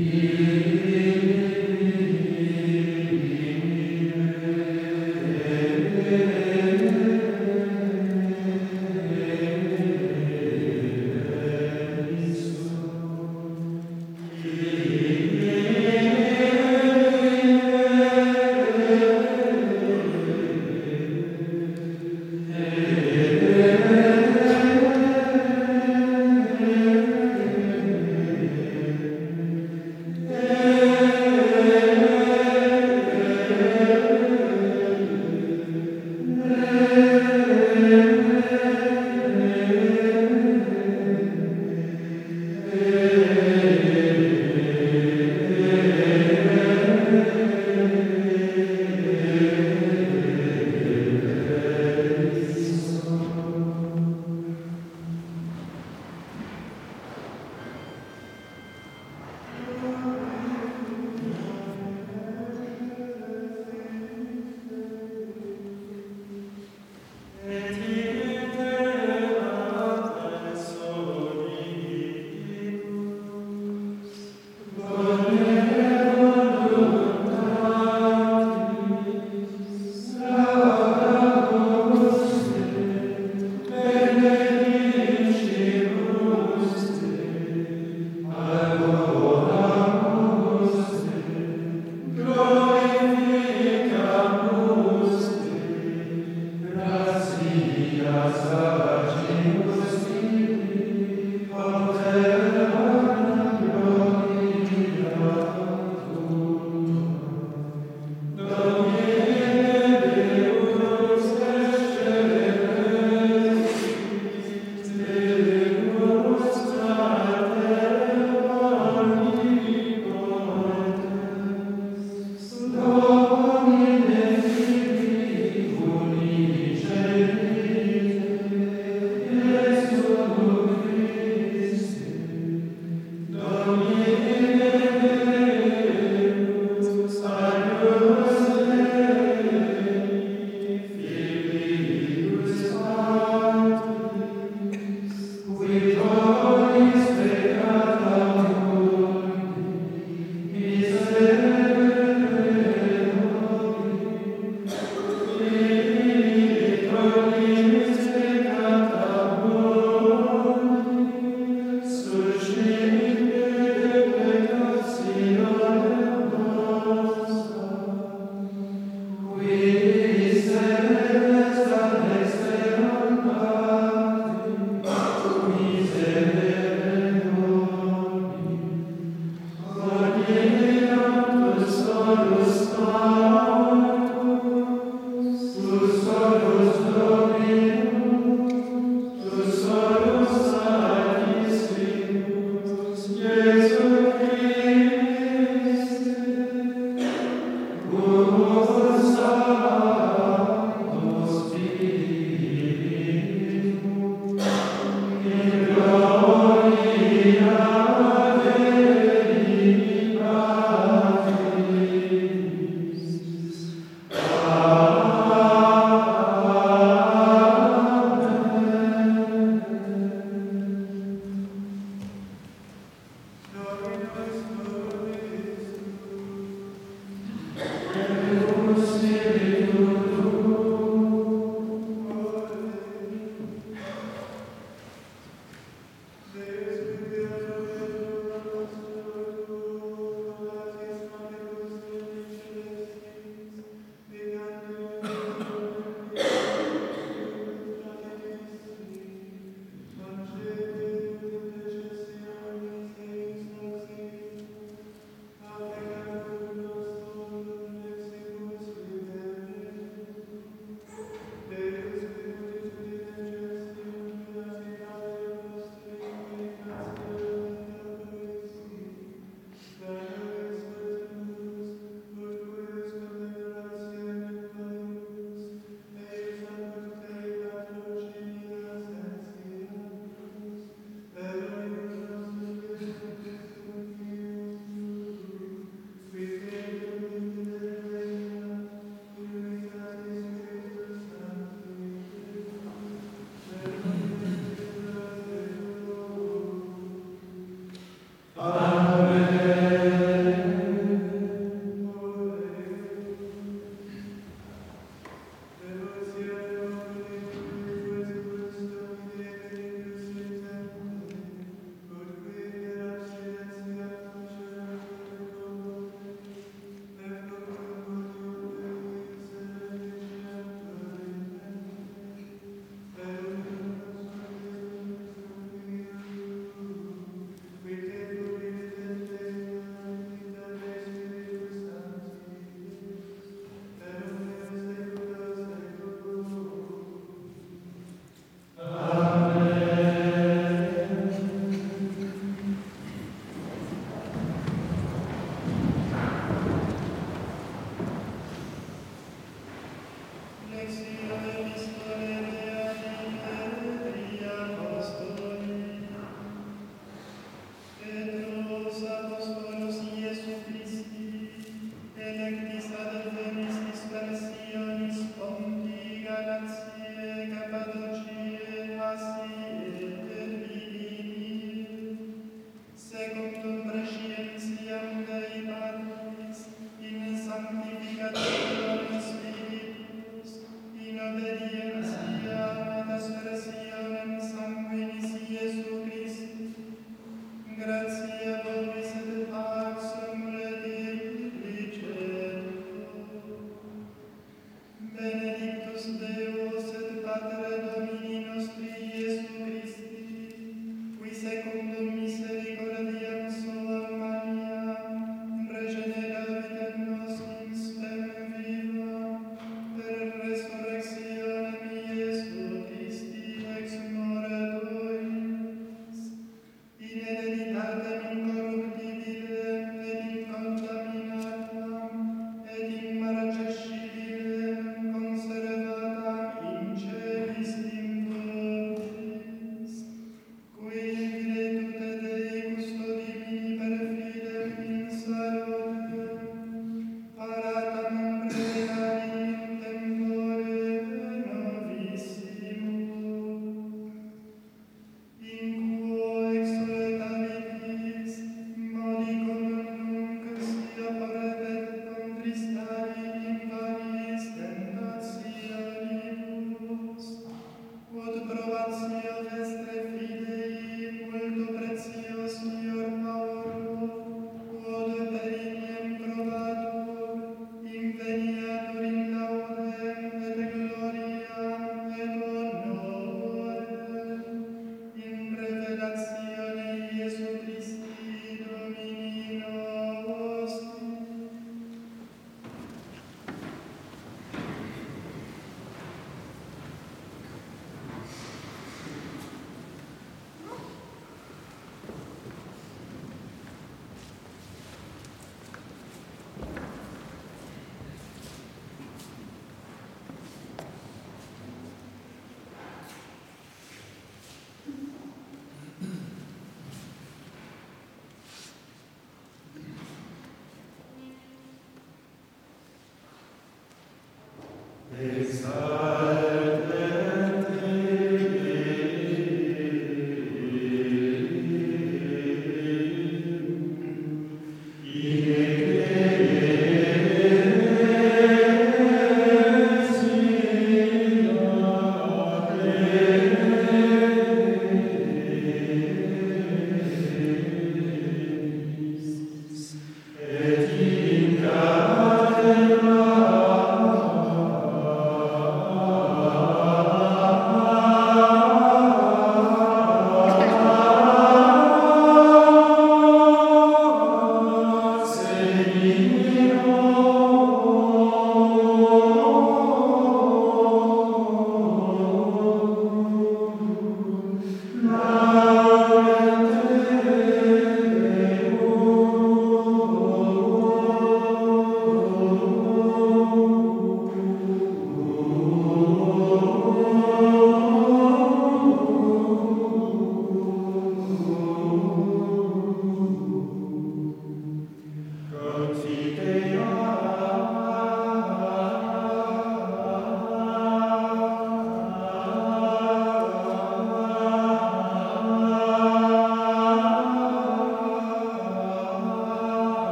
Yeah.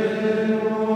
Amen.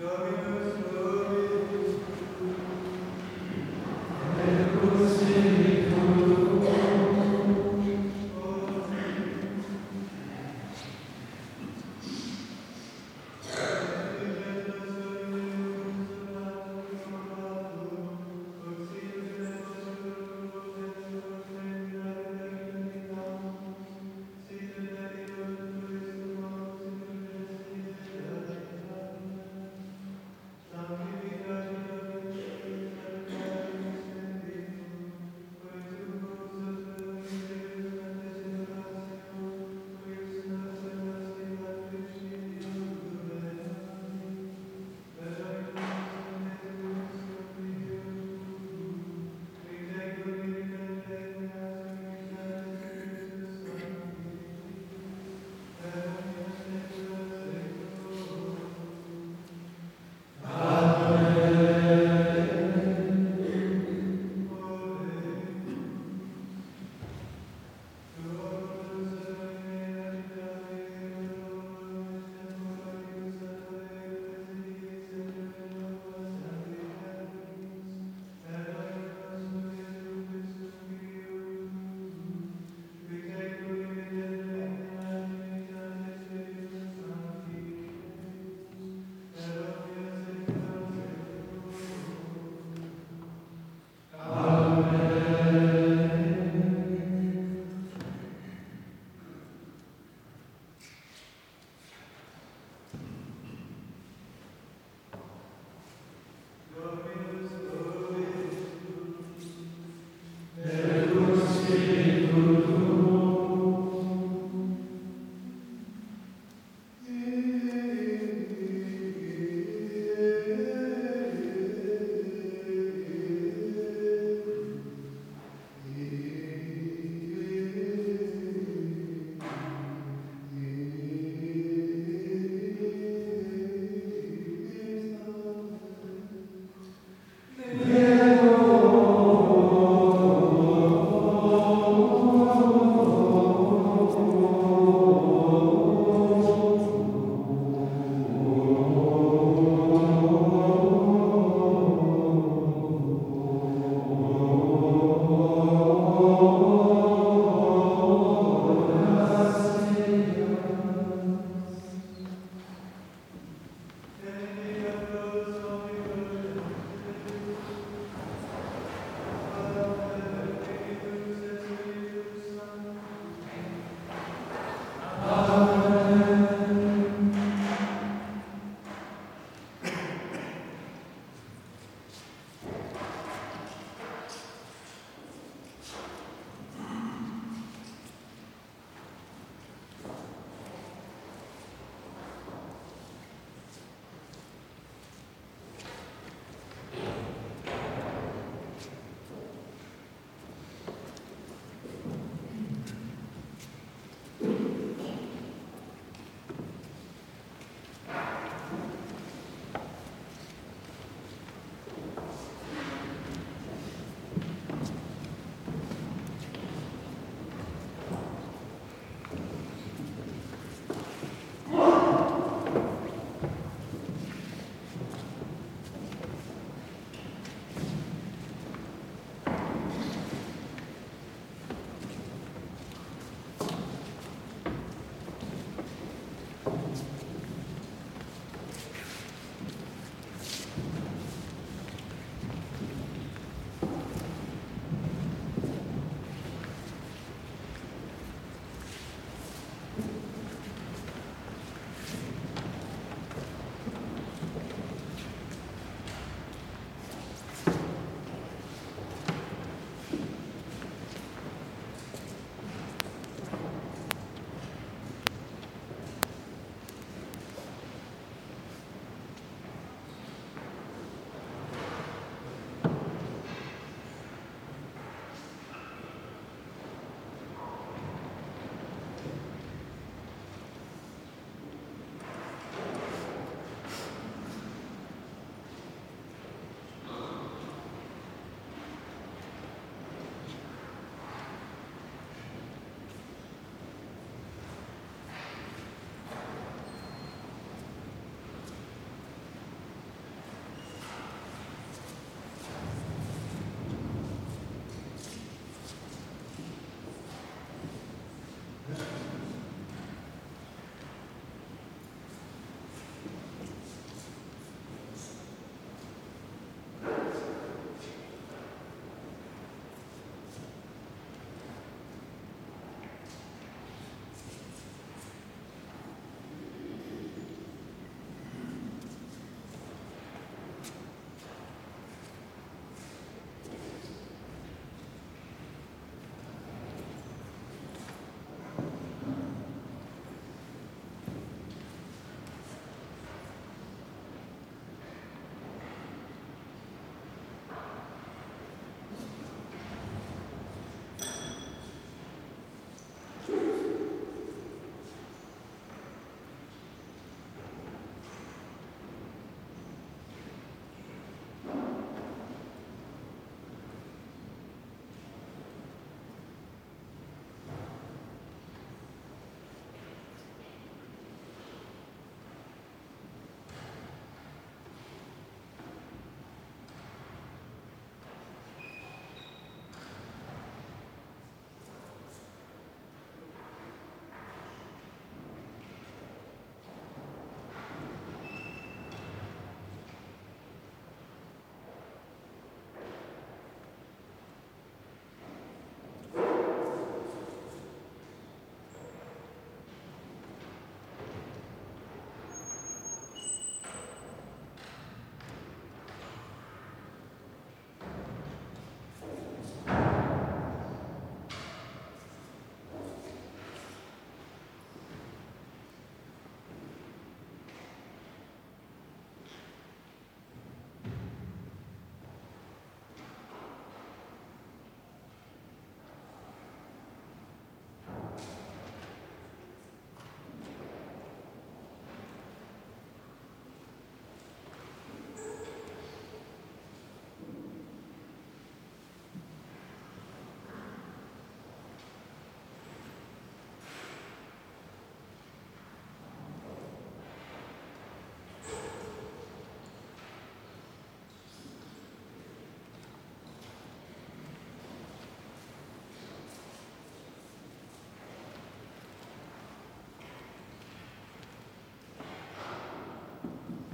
Glory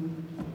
Mm-hmm.